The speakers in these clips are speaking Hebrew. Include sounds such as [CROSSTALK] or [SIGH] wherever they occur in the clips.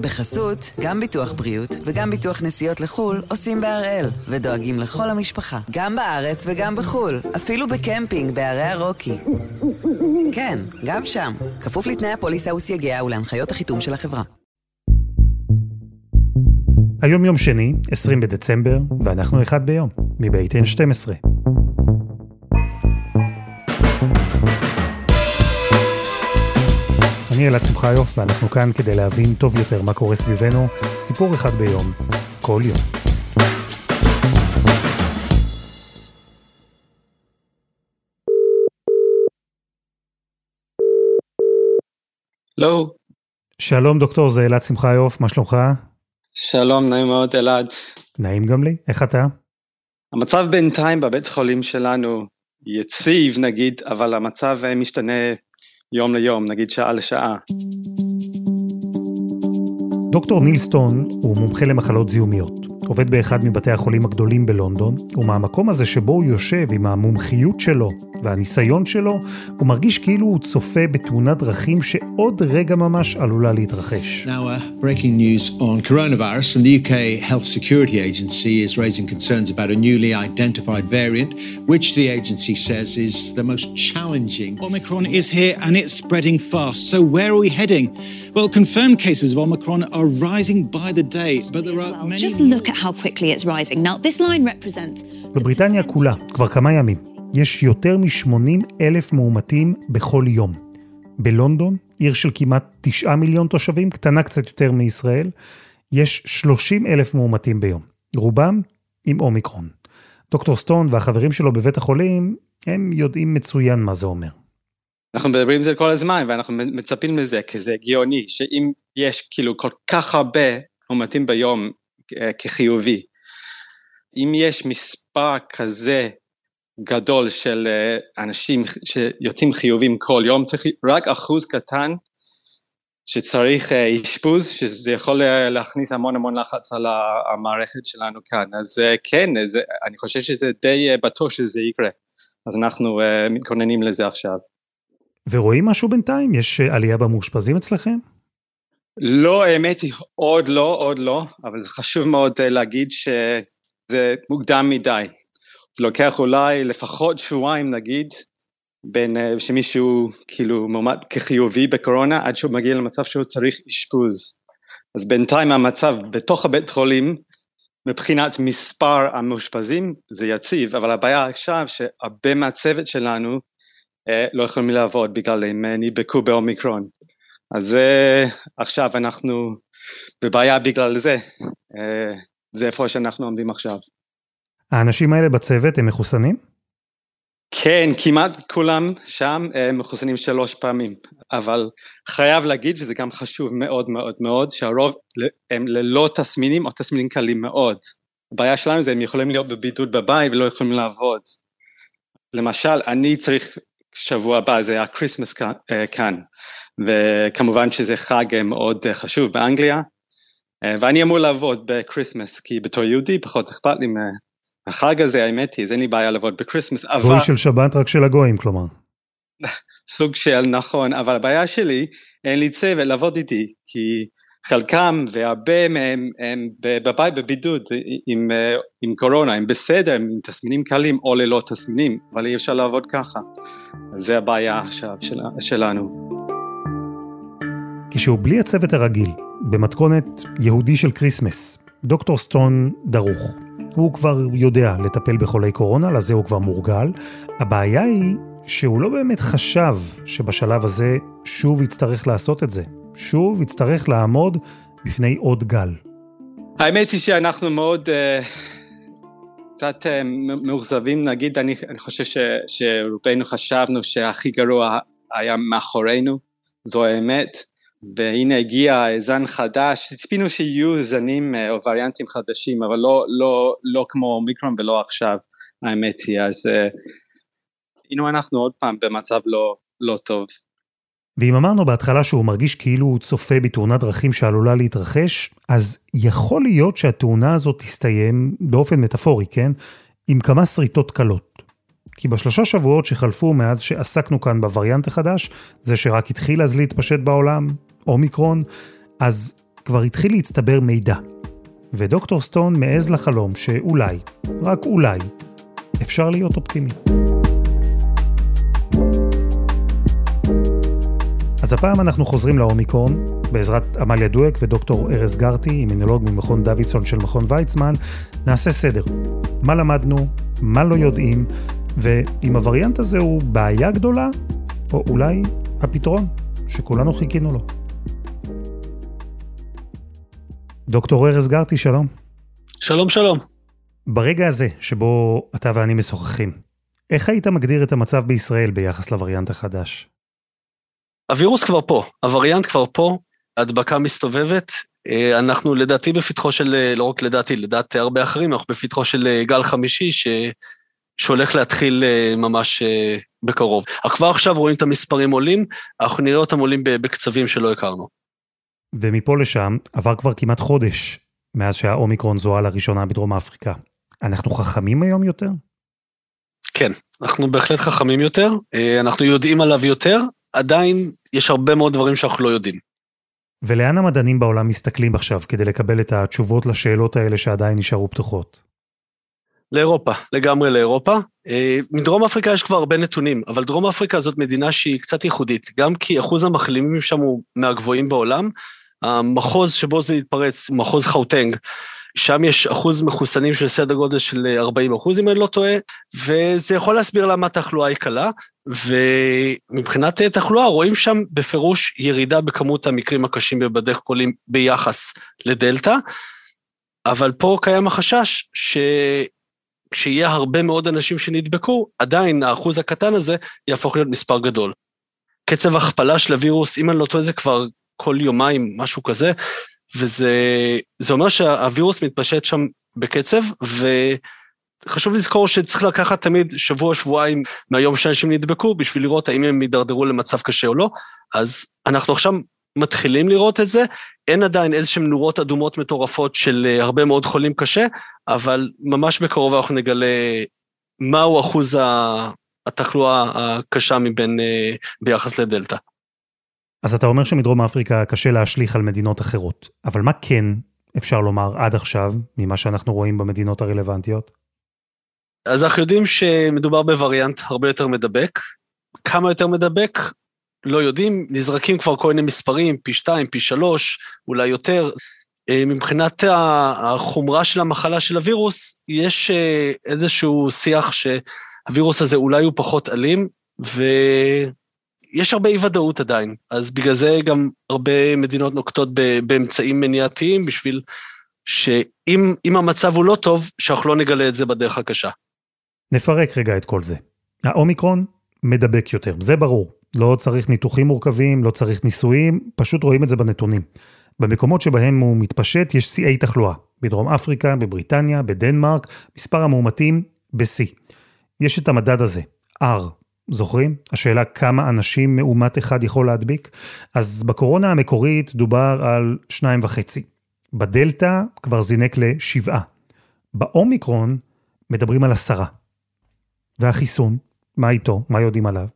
בחסות, גם ביטוח בריאות וגם ביטוח נסיעות לחו"ל עושים בהראל, ודואגים לכל המשפחה, גם בארץ וגם בחו"ל, אפילו בקמפינג בערי הרוקי. כן, גם שם, כפוף לתנאי הפוליסה וסייגיה ולהנחיות החיתום של החברה. היום יום שני, 20 בדצמבר, ואנחנו אחד ביום, מבית N12. אני אלעד שמחיוף, ואנחנו כאן כדי להבין טוב יותר מה קורה סביבנו, סיפור אחד ביום, כל יום. לא. שלום דוקטור, זה אלעד שמחיוף, מה שלומך? שלום, נעים מאוד אלעד. נעים גם לי, איך אתה? המצב בינתיים בבית חולים שלנו יציב נגיד, אבל המצב משתנה יום ליום, נגיד שעה לשעה. דוקטור ניל סטון הוא מומחה למחלות זיהומיות. עובד באחד מבתי החולים הגדולים בלונדון, ומהמקום הזה שבו הוא יושב עם המומחיות שלו והניסיון שלו, הוא מרגיש כאילו הוא צופה בתאונת דרכים שעוד רגע ממש עלולה להתרחש. Now, uh, breaking news on coronavirus, and the UK Health Security Agency is raising concerns about a newly identified variant, which the agency says is the most challenging. Omicron is here and it's spreading fast. So where are we heading? Well, confirmed cases of Omicron are rising by the day, but there are many... Just look at how quickly it's rising. Now, this line represents... בבריטניה כולה, כבר כמה ימים, יש יותר מ-80 אלף מאומתים בכל יום. בלונדון, עיר של כמעט 9 מיליון תושבים, קטנה קצת יותר מישראל, יש 30 אלף מאומתים ביום. רובם עם אומיקרון. דוקטור סטון והחברים שלו בבית החולים, הם יודעים מצוין מה זה אומר. אנחנו מדברים על זה כל הזמן ואנחנו מצפים לזה כי זה הגיוני שאם יש כאילו כל כך הרבה מאומתים ביום אה, כחיובי, אם יש מספר כזה גדול של אה, אנשים שיוצאים חיובים כל יום, רק אחוז קטן שצריך אה, אשפוז, שזה יכול להכניס המון המון לחץ על המערכת שלנו כאן. אז כן, זה, אני חושב שזה די בטוח שזה יקרה. אז אנחנו מתכוננים לזה עכשיו. ורואים משהו בינתיים? יש עלייה במאושפזים אצלכם? לא, האמת היא עוד לא, עוד לא, אבל זה חשוב מאוד להגיד שזה מוקדם מדי. זה לוקח אולי לפחות שבועיים נגיד, בין שמישהו כאילו מועמד כחיובי בקורונה, עד שהוא מגיע למצב שהוא צריך אשפוז. אז בינתיים המצב בתוך הבית חולים, מבחינת מספר המאושפזים זה יציב, אבל הבעיה עכשיו שהרבה מהצוות שלנו לא יכולים לעבוד בגלל הם נדבקו באומיקרון. אז עכשיו אנחנו בבעיה בגלל זה, זה איפה שאנחנו עומדים עכשיו. האנשים האלה בצוות הם מחוסנים? כן, כמעט כולם שם מחוסנים שלוש פעמים, אבל חייב להגיד, וזה גם חשוב מאוד מאוד מאוד, שהרוב הם ללא תסמינים או תסמינים קלים מאוד. הבעיה שלנו זה הם יכולים להיות בבידוד בבית ולא יכולים לעבוד. למשל, אני צריך שבוע הבא, זה הקריסמס כאן, וכמובן שזה חג מאוד חשוב באנגליה, ואני אמור לעבוד בקריסמס, כי בתור יהודי פחות אכפת לי מהחג הזה, האמת היא, אז אין לי בעיה לעבוד בקריסמס, אבל... גוי של שבת רק של הגויים, כלומר. [LAUGHS] סוג של, נכון, אבל הבעיה שלי, אין לי צוות לעבוד איתי, כי חלקם והרבה מהם הם בבית בבידוד עם, עם קורונה, הם בסדר, עם תסמינים קלים או ללא תסמינים, אבל אי אפשר לעבוד ככה. זה הבעיה עכשיו של, שלנו. כשהוא בלי הצוות הרגיל, במתכונת יהודי של כריסמס, דוקטור סטון דרוך. הוא כבר יודע לטפל בחולי קורונה, לזה הוא כבר מורגל. הבעיה היא שהוא לא באמת חשב שבשלב הזה שוב יצטרך לעשות את זה. שוב יצטרך לעמוד בפני עוד גל. האמת היא שאנחנו מאוד אה, קצת אה, מאוכזבים, נגיד, אני, אני חושב ש, שרובנו חשבנו שהכי גרוע היה מאחורינו, זו האמת, והנה הגיע זן חדש, ציפינו שיהיו זנים uh, או וריאנטים חדשים, אבל לא, לא, לא כמו מיקרון ולא עכשיו, האמת היא, אז הנה אנחנו עוד פעם במצב לא, לא טוב. ואם אמרנו בהתחלה שהוא מרגיש כאילו הוא צופה בתאונת דרכים שעלולה להתרחש, אז יכול להיות שהתאונה הזאת תסתיים, באופן מטאפורי, כן? עם כמה שריטות קלות. כי בשלושה שבועות שחלפו מאז שעסקנו כאן בווריאנט החדש, זה שרק התחיל אז להתפשט בעולם, אומיקרון, אז כבר התחיל להצטבר מידע. ודוקטור סטון מעז לחלום שאולי, רק אולי, אפשר להיות אופטימי. אז הפעם אנחנו חוזרים לאומיקרון, בעזרת עמליה דואק ודוקטור ארז גרטי, אימונולוג ממכון דוידסון של מכון ויצמן, נעשה סדר. מה למדנו, מה לא יודעים, ואם הווריאנט הזה הוא בעיה גדולה, או אולי הפתרון שכולנו חיכינו לו. דוקטור ארז גרטי, שלום. שלום, שלום. ברגע הזה שבו אתה ואני משוחחים, איך היית מגדיר את המצב בישראל ביחס לווריאנט החדש? הווירוס כבר פה, הווריאנט כבר פה, ההדבקה מסתובבת. אה, אנחנו לדעתי בפתחו של, אה, לא רק לדעתי, לדעת הרבה אחרים, אנחנו בפתחו של אה, גל חמישי ש, שהולך להתחיל ממש בקרוב. כבר עכשיו רואים את המספרים עולים, אנחנו נראה אותם עולים בקצבים שלא הכרנו. ומפה לשם עבר כבר כמעט חודש מאז שהאומיקרון זוהה לראשונה בדרום אפריקה. אנחנו חכמים היום יותר? כן, אנחנו בהחלט חכמים יותר, אנחנו יודעים עליו יותר, עדיין יש הרבה מאוד דברים שאנחנו לא יודעים. ולאן המדענים בעולם מסתכלים עכשיו כדי לקבל את התשובות לשאלות האלה שעדיין נשארו פתוחות? לאירופה, לגמרי לאירופה. אה, מדרום אפריקה יש כבר הרבה נתונים, אבל דרום אפריקה זאת מדינה שהיא קצת ייחודית, גם כי אחוז המחלימים שם הוא מהגבוהים בעולם. המחוז שבו זה התפרץ, מחוז חאוטנג, שם יש אחוז מחוסנים של סדר גודל של 40 אחוז, אם אני לא טועה, וזה יכול להסביר למה התחלואה היא קלה, ומבחינת תחלואה רואים שם בפירוש ירידה בכמות המקרים הקשים בבתי חולים ביחס לדלתא, אבל פה קיים החשש ש... כשיהיה הרבה מאוד אנשים שנדבקו, עדיין האחוז הקטן הזה יהפוך להיות מספר גדול. קצב הכפלה של הווירוס, אם אני לא טועה, זה כבר כל יומיים, משהו כזה, וזה אומר שהווירוס מתפשט שם בקצב, וחשוב לזכור שצריך לקחת תמיד שבוע-שבועיים מהיום שאנשים נדבקו, בשביל לראות האם הם יידרדרו למצב קשה או לא. אז אנחנו עכשיו מתחילים לראות את זה, אין עדיין איזשהם נורות אדומות מטורפות של אה, הרבה מאוד חולים קשה, אבל ממש בקרוב אנחנו נגלה מהו אחוז התחלואה הקשה מבין, אה, ביחס לדלתא. אז אתה אומר שמדרום אפריקה קשה להשליך על מדינות אחרות, אבל מה כן אפשר לומר עד עכשיו, ממה שאנחנו רואים במדינות הרלוונטיות? אז אנחנו יודעים שמדובר בווריאנט הרבה יותר מדבק. כמה יותר מדבק? לא יודעים, נזרקים כבר כל מיני מספרים, פי שתיים, פי שלוש, אולי יותר. אה, מבחינת החומרה של המחלה של הווירוס, יש אה, איזשהו שיח שהווירוס הזה אולי הוא פחות אלים, ו... יש הרבה אי ודאות עדיין, אז בגלל זה גם הרבה מדינות נוקטות באמצעים מניעתיים בשביל שאם המצב הוא לא טוב, שאנחנו לא נגלה את זה בדרך הקשה. נפרק רגע את כל זה. האומיקרון מדבק יותר, זה ברור. לא צריך ניתוחים מורכבים, לא צריך ניסויים, פשוט רואים את זה בנתונים. במקומות שבהם הוא מתפשט יש שיאי תחלואה. בדרום אפריקה, בבריטניה, בדנמרק, מספר המאומתים בשיא. יש את המדד הזה, R, זוכרים? השאלה כמה אנשים מאומת אחד יכול להדביק? אז בקורונה המקורית דובר על שניים וחצי. בדלתא כבר זינק לשבעה. באומיקרון מדברים על עשרה. והחיסון, מה איתו? מה יודעים עליו?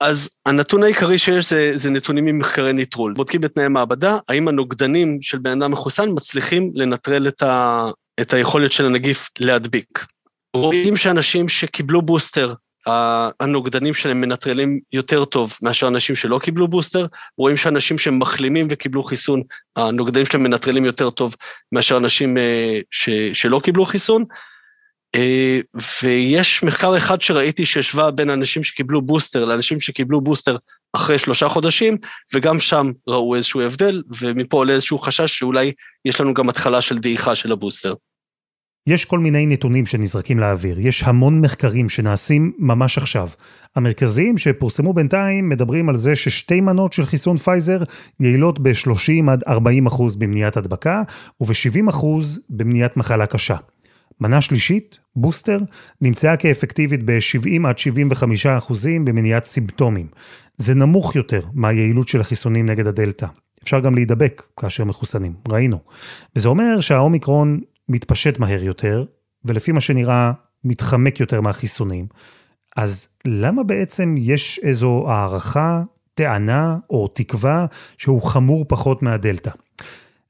אז הנתון העיקרי שיש זה, זה נתונים ממחקרי ניטרול. בודקים בתנאי מעבדה, האם הנוגדנים של בן אדם מחוסן מצליחים לנטרל את, ה, את היכולת של הנגיף להדביק. רואים שאנשים שקיבלו בוסטר הנוגדנים שלהם מנטרלים יותר טוב מאשר אנשים שלא קיבלו בוסטר, רואים שאנשים שמחלימים וקיבלו חיסון, הנוגדנים שלהם מנטרלים יותר טוב מאשר אנשים אה, ש, שלא קיבלו חיסון. אה, ויש מחקר אחד שראיתי שהשווה בין אנשים שקיבלו בוסטר לאנשים שקיבלו בוסטר אחרי שלושה חודשים, וגם שם ראו איזשהו הבדל, ומפה עולה איזשהו חשש שאולי יש לנו גם התחלה של דעיכה של הבוסטר. יש כל מיני נתונים שנזרקים לאוויר, יש המון מחקרים שנעשים ממש עכשיו. המרכזיים שפורסמו בינתיים מדברים על זה ששתי מנות של חיסון פייזר יעילות ב-30 עד 40 אחוז במניעת הדבקה וב-70 אחוז במניעת מחלה קשה. מנה שלישית, בוסטר, נמצאה כאפקטיבית ב-70 עד 75 אחוזים במניעת סימפטומים. זה נמוך יותר מהיעילות של החיסונים נגד הדלתא. אפשר גם להידבק כאשר מחוסנים, ראינו. וזה אומר שהאומיקרון מתפשט מהר יותר, ולפי מה שנראה, מתחמק יותר מהחיסונים. אז למה בעצם יש איזו הערכה, טענה או תקווה שהוא חמור פחות מהדלתא?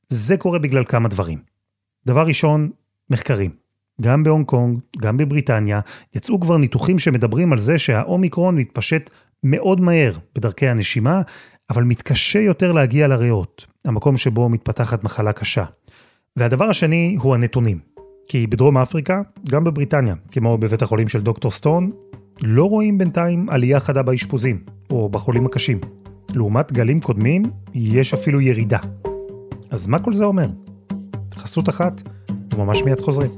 זה קורה בגלל כמה דברים. דבר ראשון, מחקרים. גם בהונג קונג, גם בבריטניה, יצאו כבר ניתוחים שמדברים על זה שהאומיקרון מתפשט מאוד מהר בדרכי הנשימה, אבל מתקשה יותר להגיע לריאות, המקום שבו מתפתחת מחלה קשה. והדבר השני הוא הנתונים. כי בדרום אפריקה, גם בבריטניה, כמו בבית החולים של דוקטור סטון, לא רואים בינתיים עלייה חדה באשפוזים, או בחולים הקשים. לעומת גלים קודמים, יש אפילו ירידה. אז מה כל זה אומר? חסות אחת, וממש מיד חוזרים.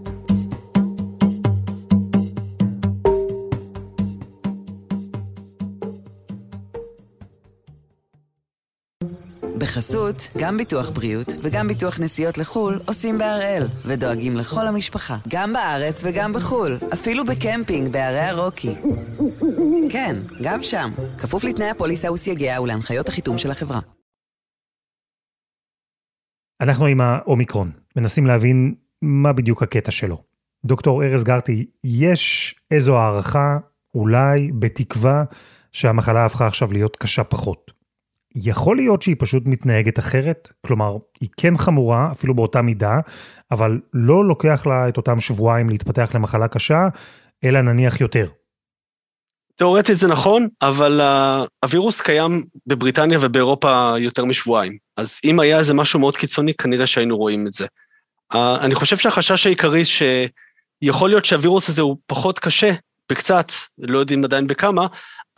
בחסות, גם ביטוח בריאות וגם ביטוח נסיעות לחו"ל עושים בהראל, ודואגים לכל המשפחה, גם בארץ וגם בחו"ל, אפילו בקמפינג בערי הרוקי. כן, גם שם, כפוף לתנאי הפוליסה וסייגיה ולהנחיות החיתום של החברה. אנחנו עם האומיקרון, מנסים להבין מה בדיוק הקטע שלו. דוקטור ארז גרטי, יש איזו הערכה, אולי, בתקווה, שהמחלה הפכה עכשיו להיות קשה פחות. יכול להיות שהיא פשוט מתנהגת אחרת, כלומר, היא כן חמורה, אפילו באותה מידה, אבל לא לוקח לה את אותם שבועיים להתפתח למחלה קשה, אלא נניח יותר. תאורטית זה נכון, אבל הווירוס קיים בבריטניה ובאירופה יותר משבועיים. אז אם היה איזה משהו מאוד קיצוני, כנראה שהיינו רואים את זה. אני חושב שהחשש העיקרי שיכול להיות שהווירוס הזה הוא פחות קשה, בקצת, לא יודעים עדיין בכמה,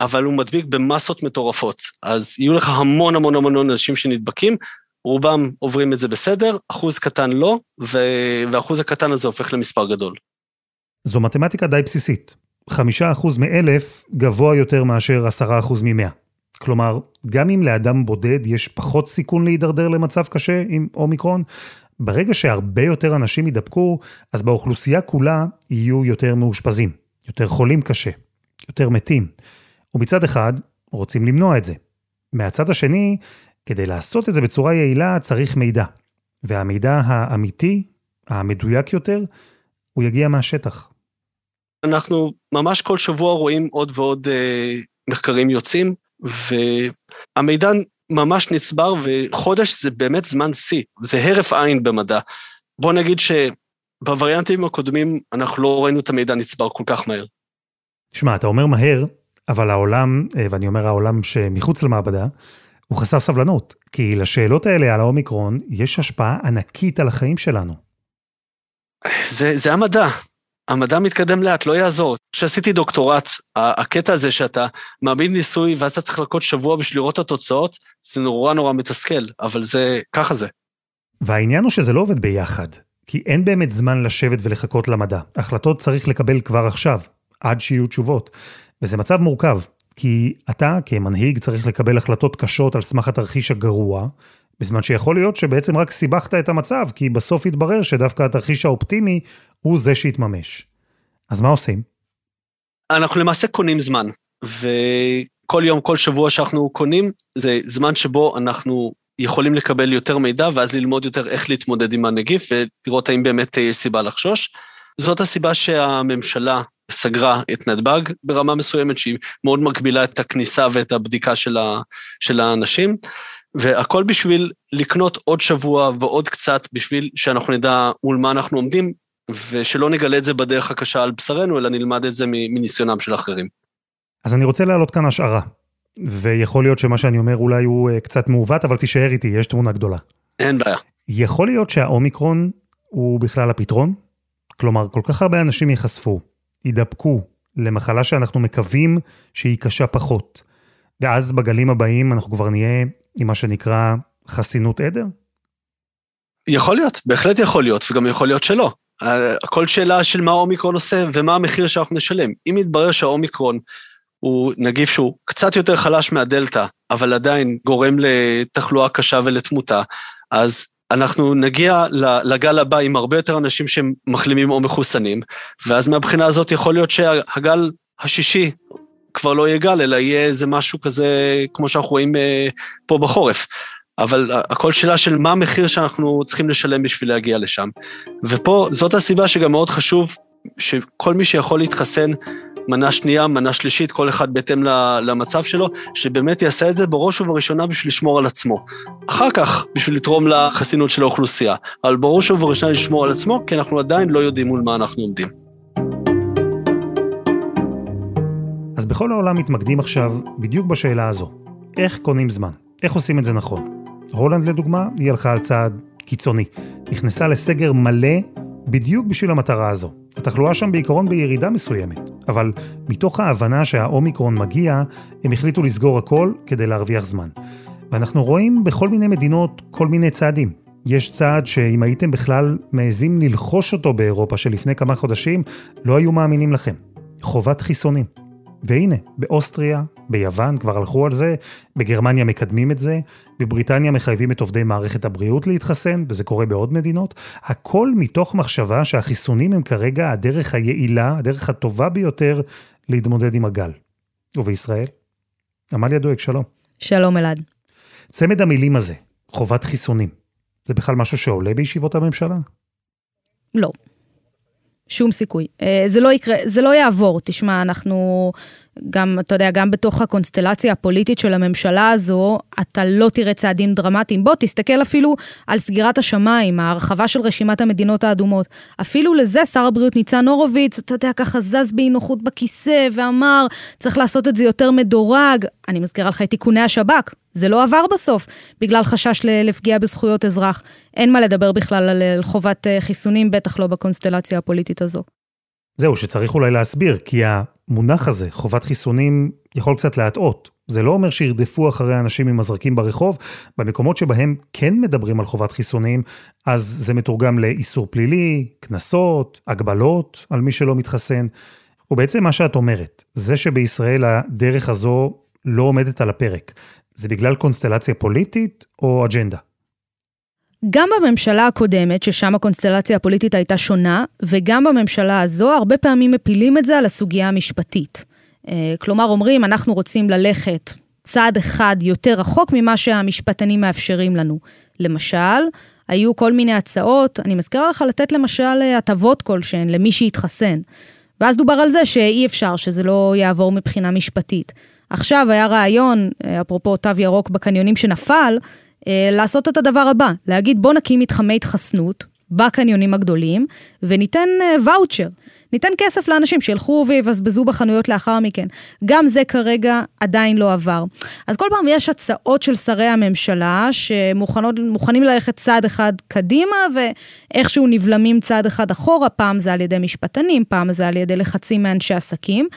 אבל הוא מדביק במסות מטורפות. אז יהיו לך המון המון המון אנשים שנדבקים, רובם עוברים את זה בסדר, אחוז קטן לא, והאחוז הקטן הזה הופך למספר גדול. זו מתמטיקה די בסיסית. חמישה אחוז מאלף גבוה יותר מאשר עשרה אחוז ממאה. כלומר, גם אם לאדם בודד יש פחות סיכון להידרדר למצב קשה עם אומיקרון, ברגע שהרבה יותר אנשים יידבקו, אז באוכלוסייה כולה יהיו יותר מאושפזים, יותר חולים קשה, יותר מתים. ומצד אחד, רוצים למנוע את זה. מהצד השני, כדי לעשות את זה בצורה יעילה צריך מידע. והמידע האמיתי, המדויק יותר, הוא יגיע מהשטח. אנחנו ממש כל שבוע רואים עוד ועוד אה, מחקרים יוצאים, והמידע ממש נצבר, וחודש זה באמת זמן שיא, זה הרף עין במדע. בוא נגיד שבווריאנטים הקודמים אנחנו לא ראינו את המידע נצבר כל כך מהר. תשמע, אתה אומר מהר, אבל העולם, אה, ואני אומר העולם שמחוץ למעבדה, הוא חסר סבלנות, כי לשאלות האלה על האומיקרון יש השפעה ענקית על החיים שלנו. זה, זה המדע. המדע מתקדם לאט, לא יעזור. כשעשיתי דוקטורט, הקטע הזה שאתה מעמיד ניסוי ואתה צריך לחכות שבוע בשביל לראות את התוצאות, זה נורא נורא מתסכל, אבל זה, ככה זה. והעניין הוא שזה לא עובד ביחד, כי אין באמת זמן לשבת ולחכות למדע. החלטות צריך לקבל כבר עכשיו, עד שיהיו תשובות. וזה מצב מורכב, כי אתה כמנהיג צריך לקבל החלטות קשות על סמך התרחיש הגרוע, בזמן שיכול להיות שבעצם רק סיבכת את המצב, כי בסוף יתברר שדווקא התרחיש האופטימי הוא זה שיתממש. אז מה עושים? אנחנו למעשה קונים זמן, וכל יום, כל שבוע שאנחנו קונים, זה זמן שבו אנחנו יכולים לקבל יותר מידע, ואז ללמוד יותר איך להתמודד עם הנגיף, ולראות האם באמת יש סיבה לחשוש. זאת הסיבה שהממשלה סגרה את נתב"ג ברמה מסוימת שהיא מאוד מגבילה את הכניסה ואת הבדיקה של, ה, של האנשים, והכל בשביל לקנות עוד שבוע ועוד קצת בשביל שאנחנו נדע מול מה אנחנו עומדים, ושלא נגלה את זה בדרך הקשה על בשרנו, אלא נלמד את זה מניסיונם של אחרים. אז אני רוצה להעלות כאן השערה, ויכול להיות שמה שאני אומר אולי הוא אה, קצת מעוות, אבל תישאר איתי, יש תמונה גדולה. אין בעיה. יכול להיות שהאומיקרון הוא בכלל הפתרון? כלומר, כל כך הרבה אנשים ייחשפו, יידבקו למחלה שאנחנו מקווים שהיא קשה פחות. ואז בגלים הבאים אנחנו כבר נהיה עם מה שנקרא חסינות עדר? יכול להיות, בהחלט יכול להיות, וגם יכול להיות שלא. הכל שאלה של מה האומיקרון עושה ומה המחיר שאנחנו נשלם. אם יתברר שהאומיקרון הוא נגיף שהוא קצת יותר חלש מהדלתא, אבל עדיין גורם לתחלואה קשה ולתמותה, אז אנחנו נגיע לגל הבא עם הרבה יותר אנשים שהם מחלימים או מחוסנים, ואז מהבחינה הזאת יכול להיות שהגל השישי כבר לא יהיה גל, אלא יהיה איזה משהו כזה, כמו שאנחנו רואים אה, פה בחורף. אבל הכל שאלה של מה המחיר שאנחנו צריכים לשלם בשביל להגיע לשם. ופה, זאת הסיבה שגם מאוד חשוב שכל מי שיכול להתחסן, מנה שנייה, מנה שלישית, כל אחד בהתאם למצב שלו, שבאמת יעשה את זה בראש ובראשונה בשביל לשמור על עצמו. אחר כך, בשביל לתרום לחסינות של האוכלוסייה, אבל בראש ובראשונה לשמור על עצמו, כי אנחנו עדיין לא יודעים מול מה אנחנו עומדים. אז בכל העולם מתמקדים עכשיו בדיוק בשאלה הזו. איך קונים זמן? איך עושים את זה נכון? הולנד לדוגמה, היא הלכה על צעד קיצוני. נכנסה לסגר מלא בדיוק בשביל המטרה הזו. התחלואה שם בעיקרון בירידה מסוימת, אבל מתוך ההבנה שהאומיקרון מגיע, הם החליטו לסגור הכל כדי להרוויח זמן. ואנחנו רואים בכל מיני מדינות כל מיני צעדים. יש צעד שאם הייתם בכלל מעזים ללחוש אותו באירופה שלפני כמה חודשים, לא היו מאמינים לכם. חובת חיסונים. והנה, באוסטריה, ביוון כבר הלכו על זה, בגרמניה מקדמים את זה, בבריטניה מחייבים את עובדי מערכת הבריאות להתחסן, וזה קורה בעוד מדינות. הכל מתוך מחשבה שהחיסונים הם כרגע הדרך היעילה, הדרך הטובה ביותר להתמודד עם הגל. ובישראל? עמליה דואק, שלום. שלום אלעד. צמד המילים הזה, חובת חיסונים, זה בכלל משהו שעולה בישיבות הממשלה? לא. שום סיכוי. אה, זה לא יקרה, זה לא יעבור. תשמע, אנחנו גם, אתה יודע, גם בתוך הקונסטלציה הפוליטית של הממשלה הזו, אתה לא תראה צעדים דרמטיים. בוא, תסתכל אפילו על סגירת השמיים, ההרחבה של רשימת המדינות האדומות. אפילו לזה שר הבריאות ניצן הורוביץ, אתה יודע, ככה זז באי נוחות בכיסא ואמר, צריך לעשות את זה יותר מדורג. אני מזכירה לך את תיקוני השב"כ, זה לא עבר בסוף, בגלל חשש לפגיעה בזכויות אזרח. אין מה לדבר בכלל על חובת אה, חיסונים, בטח לא בקונסטלציה הפוליטית הזו. זהו, שצריך אולי להסביר, כי המונח הזה, חובת חיסונים, יכול קצת להטעות. זה לא אומר שירדפו אחרי אנשים עם מזרקים ברחוב. במקומות שבהם כן מדברים על חובת חיסונים, אז זה מתורגם לאיסור פלילי, קנסות, הגבלות על מי שלא מתחסן. ובעצם מה שאת אומרת, זה שבישראל הדרך הזו לא עומדת על הפרק, זה בגלל קונסטלציה פוליטית או אג'נדה? גם בממשלה הקודמת, ששם הקונסטלציה הפוליטית הייתה שונה, וגם בממשלה הזו, הרבה פעמים מפילים את זה על הסוגיה המשפטית. אה, כלומר, אומרים, אנחנו רוצים ללכת צעד אחד יותר רחוק ממה שהמשפטנים מאפשרים לנו. למשל, היו כל מיני הצעות, אני מזכירה לך לתת למשל הטבות כלשהן למי שהתחסן. ואז דובר על זה שאי אפשר, שזה לא יעבור מבחינה משפטית. עכשיו היה רעיון, אה, אפרופו תו ירוק בקניונים שנפל, אה, לעשות את הדבר הבא, להגיד בוא נקים מתחמי התחסנות בקניונים הגדולים, וניתן ואוצ'ר. אה, ניתן כסף לאנשים שילכו ויבזבזו בחנויות לאחר מכן. גם זה כרגע עדיין לא עבר. אז כל פעם יש הצעות של שרי הממשלה שמוכנים ללכת צעד אחד קדימה ואיכשהו נבלמים צעד אחד אחורה, פעם זה על ידי משפטנים, פעם זה על ידי לחצים מאנשי עסקים.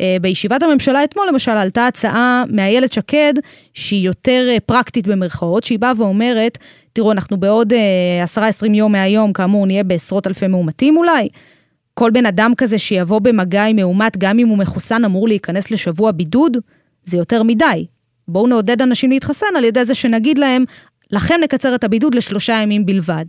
אה, בישיבת הממשלה אתמול, למשל, עלתה הצעה מאיילת שקד, שהיא יותר אה, פרקטית במרכאות, שהיא באה ואומרת, תראו, אנחנו בעוד 10-20 אה, יום מהיום, כאמור, נהיה בעשרות אלפי מאומתים אולי. כל בן אדם כזה שיבוא במגע עם מאומת, גם אם הוא מחוסן, אמור להיכנס לשבוע בידוד, זה יותר מדי. בואו נעודד אנשים להתחסן על ידי זה שנגיד להם, לכם נקצר את הבידוד לשלושה ימים בלבד.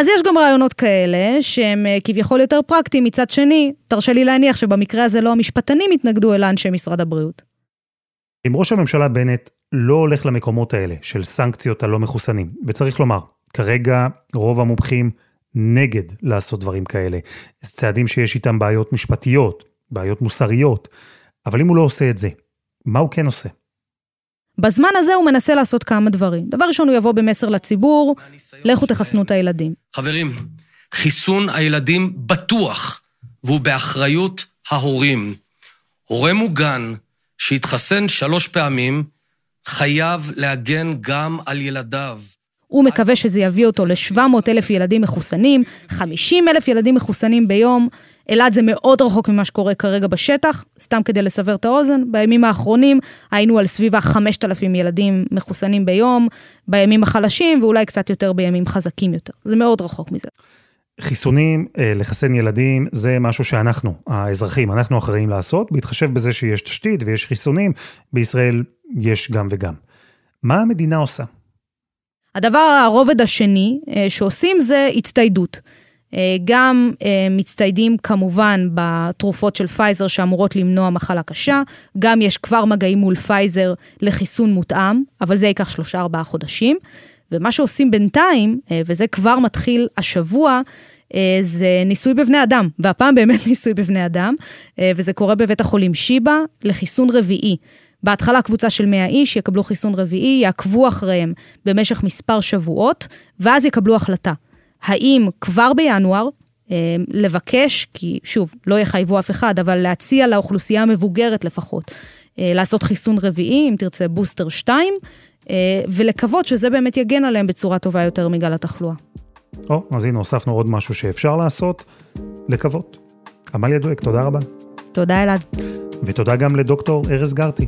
אז יש גם רעיונות כאלה, שהם אה, כביכול יותר פרקטיים. מצד שני, תרשה לי להניח שבמקרה הזה לא המשפטנים התנגדו, אלא אנשי משרד הבריאות. אם ראש הממשלה בנט לא הולך למקומות האלה של סנקציות הלא מחוסנים, וצריך לומר, כרגע רוב המומחים נגד לעשות דברים כאלה. זה צעדים שיש איתם בעיות משפטיות, בעיות מוסריות, אבל אם הוא לא עושה את זה, מה הוא כן עושה? בזמן הזה הוא מנסה לעשות כמה דברים. דבר ראשון, הוא יבוא במסר לציבור, לכו תחסנו את הילדים. חברים, חיסון הילדים בטוח, והוא באחריות ההורים. הורה מוגן שהתחסן שלוש פעמים, חייב להגן גם על ילדיו. הוא מקווה שזה יביא אותו ל-700 אלף ילדים מחוסנים, 50 אלף ילדים מחוסנים ביום. אלעד זה מאוד רחוק ממה שקורה כרגע בשטח, סתם כדי לסבר את האוזן, בימים האחרונים היינו על סביב ה-5,000 ילדים מחוסנים ביום, בימים החלשים ואולי קצת יותר בימים חזקים יותר. זה מאוד רחוק מזה. חיסונים, אה, לחסן ילדים, זה משהו שאנחנו, האזרחים, אנחנו אחראים לעשות, בהתחשב בזה שיש תשתית ויש חיסונים, בישראל יש גם וגם. מה המדינה עושה? הדבר, הרובד השני אה, שעושים זה הצטיידות. אה, גם אה, מצטיידים כמובן בתרופות של פייזר שאמורות למנוע מחלה קשה, גם יש כבר מגעים מול פייזר לחיסון מותאם, אבל זה ייקח שלושה ארבעה חודשים. ומה שעושים בינתיים, וזה כבר מתחיל השבוע, זה ניסוי בבני אדם, והפעם באמת [LAUGHS] ניסוי בבני אדם, וזה קורה בבית החולים שיבא לחיסון רביעי. בהתחלה קבוצה של 100 איש יקבלו חיסון רביעי, יעקבו אחריהם במשך מספר שבועות, ואז יקבלו החלטה. האם כבר בינואר לבקש, כי שוב, לא יחייבו אף אחד, אבל להציע לאוכלוסייה המבוגרת לפחות, לעשות חיסון רביעי, אם תרצה בוסטר 2, ולקוות שזה באמת יגן עליהם בצורה טובה יותר מגל התחלואה. או, אז הנה הוספנו עוד משהו שאפשר לעשות, לקוות. עמליה דואק, תודה רבה. תודה אלעד. ותודה גם לדוקטור ארז גרטי.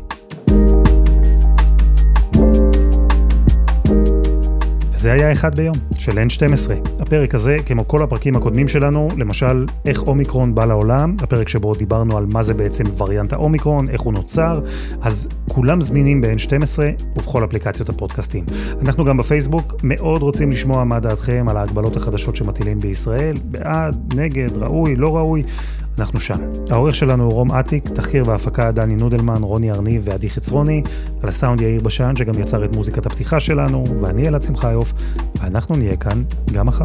היה אחד ביום, של N12. הפרק הזה, כמו כל הפרקים הקודמים שלנו, למשל, איך אומיקרון בא לעולם, הפרק שבו דיברנו על מה זה בעצם וריאנט האומיקרון, איך הוא נוצר, אז כולם זמינים ב-N12 ובכל אפליקציות הפודקאסטים. אנחנו גם בפייסבוק מאוד רוצים לשמוע מה דעתכם על ההגבלות החדשות שמטילים בישראל, בעד, נגד, ראוי, לא ראוי. אנחנו שם. העורך שלנו הוא רום אטיק, תחקיר והפקה דני נודלמן, רוני ארניב ועדי חצרוני, על הסאונד יאיר בשן שגם יצר את מוזיקת הפתיחה שלנו, ואני אלעד שמחיוף, ואנחנו נהיה כאן גם מחר.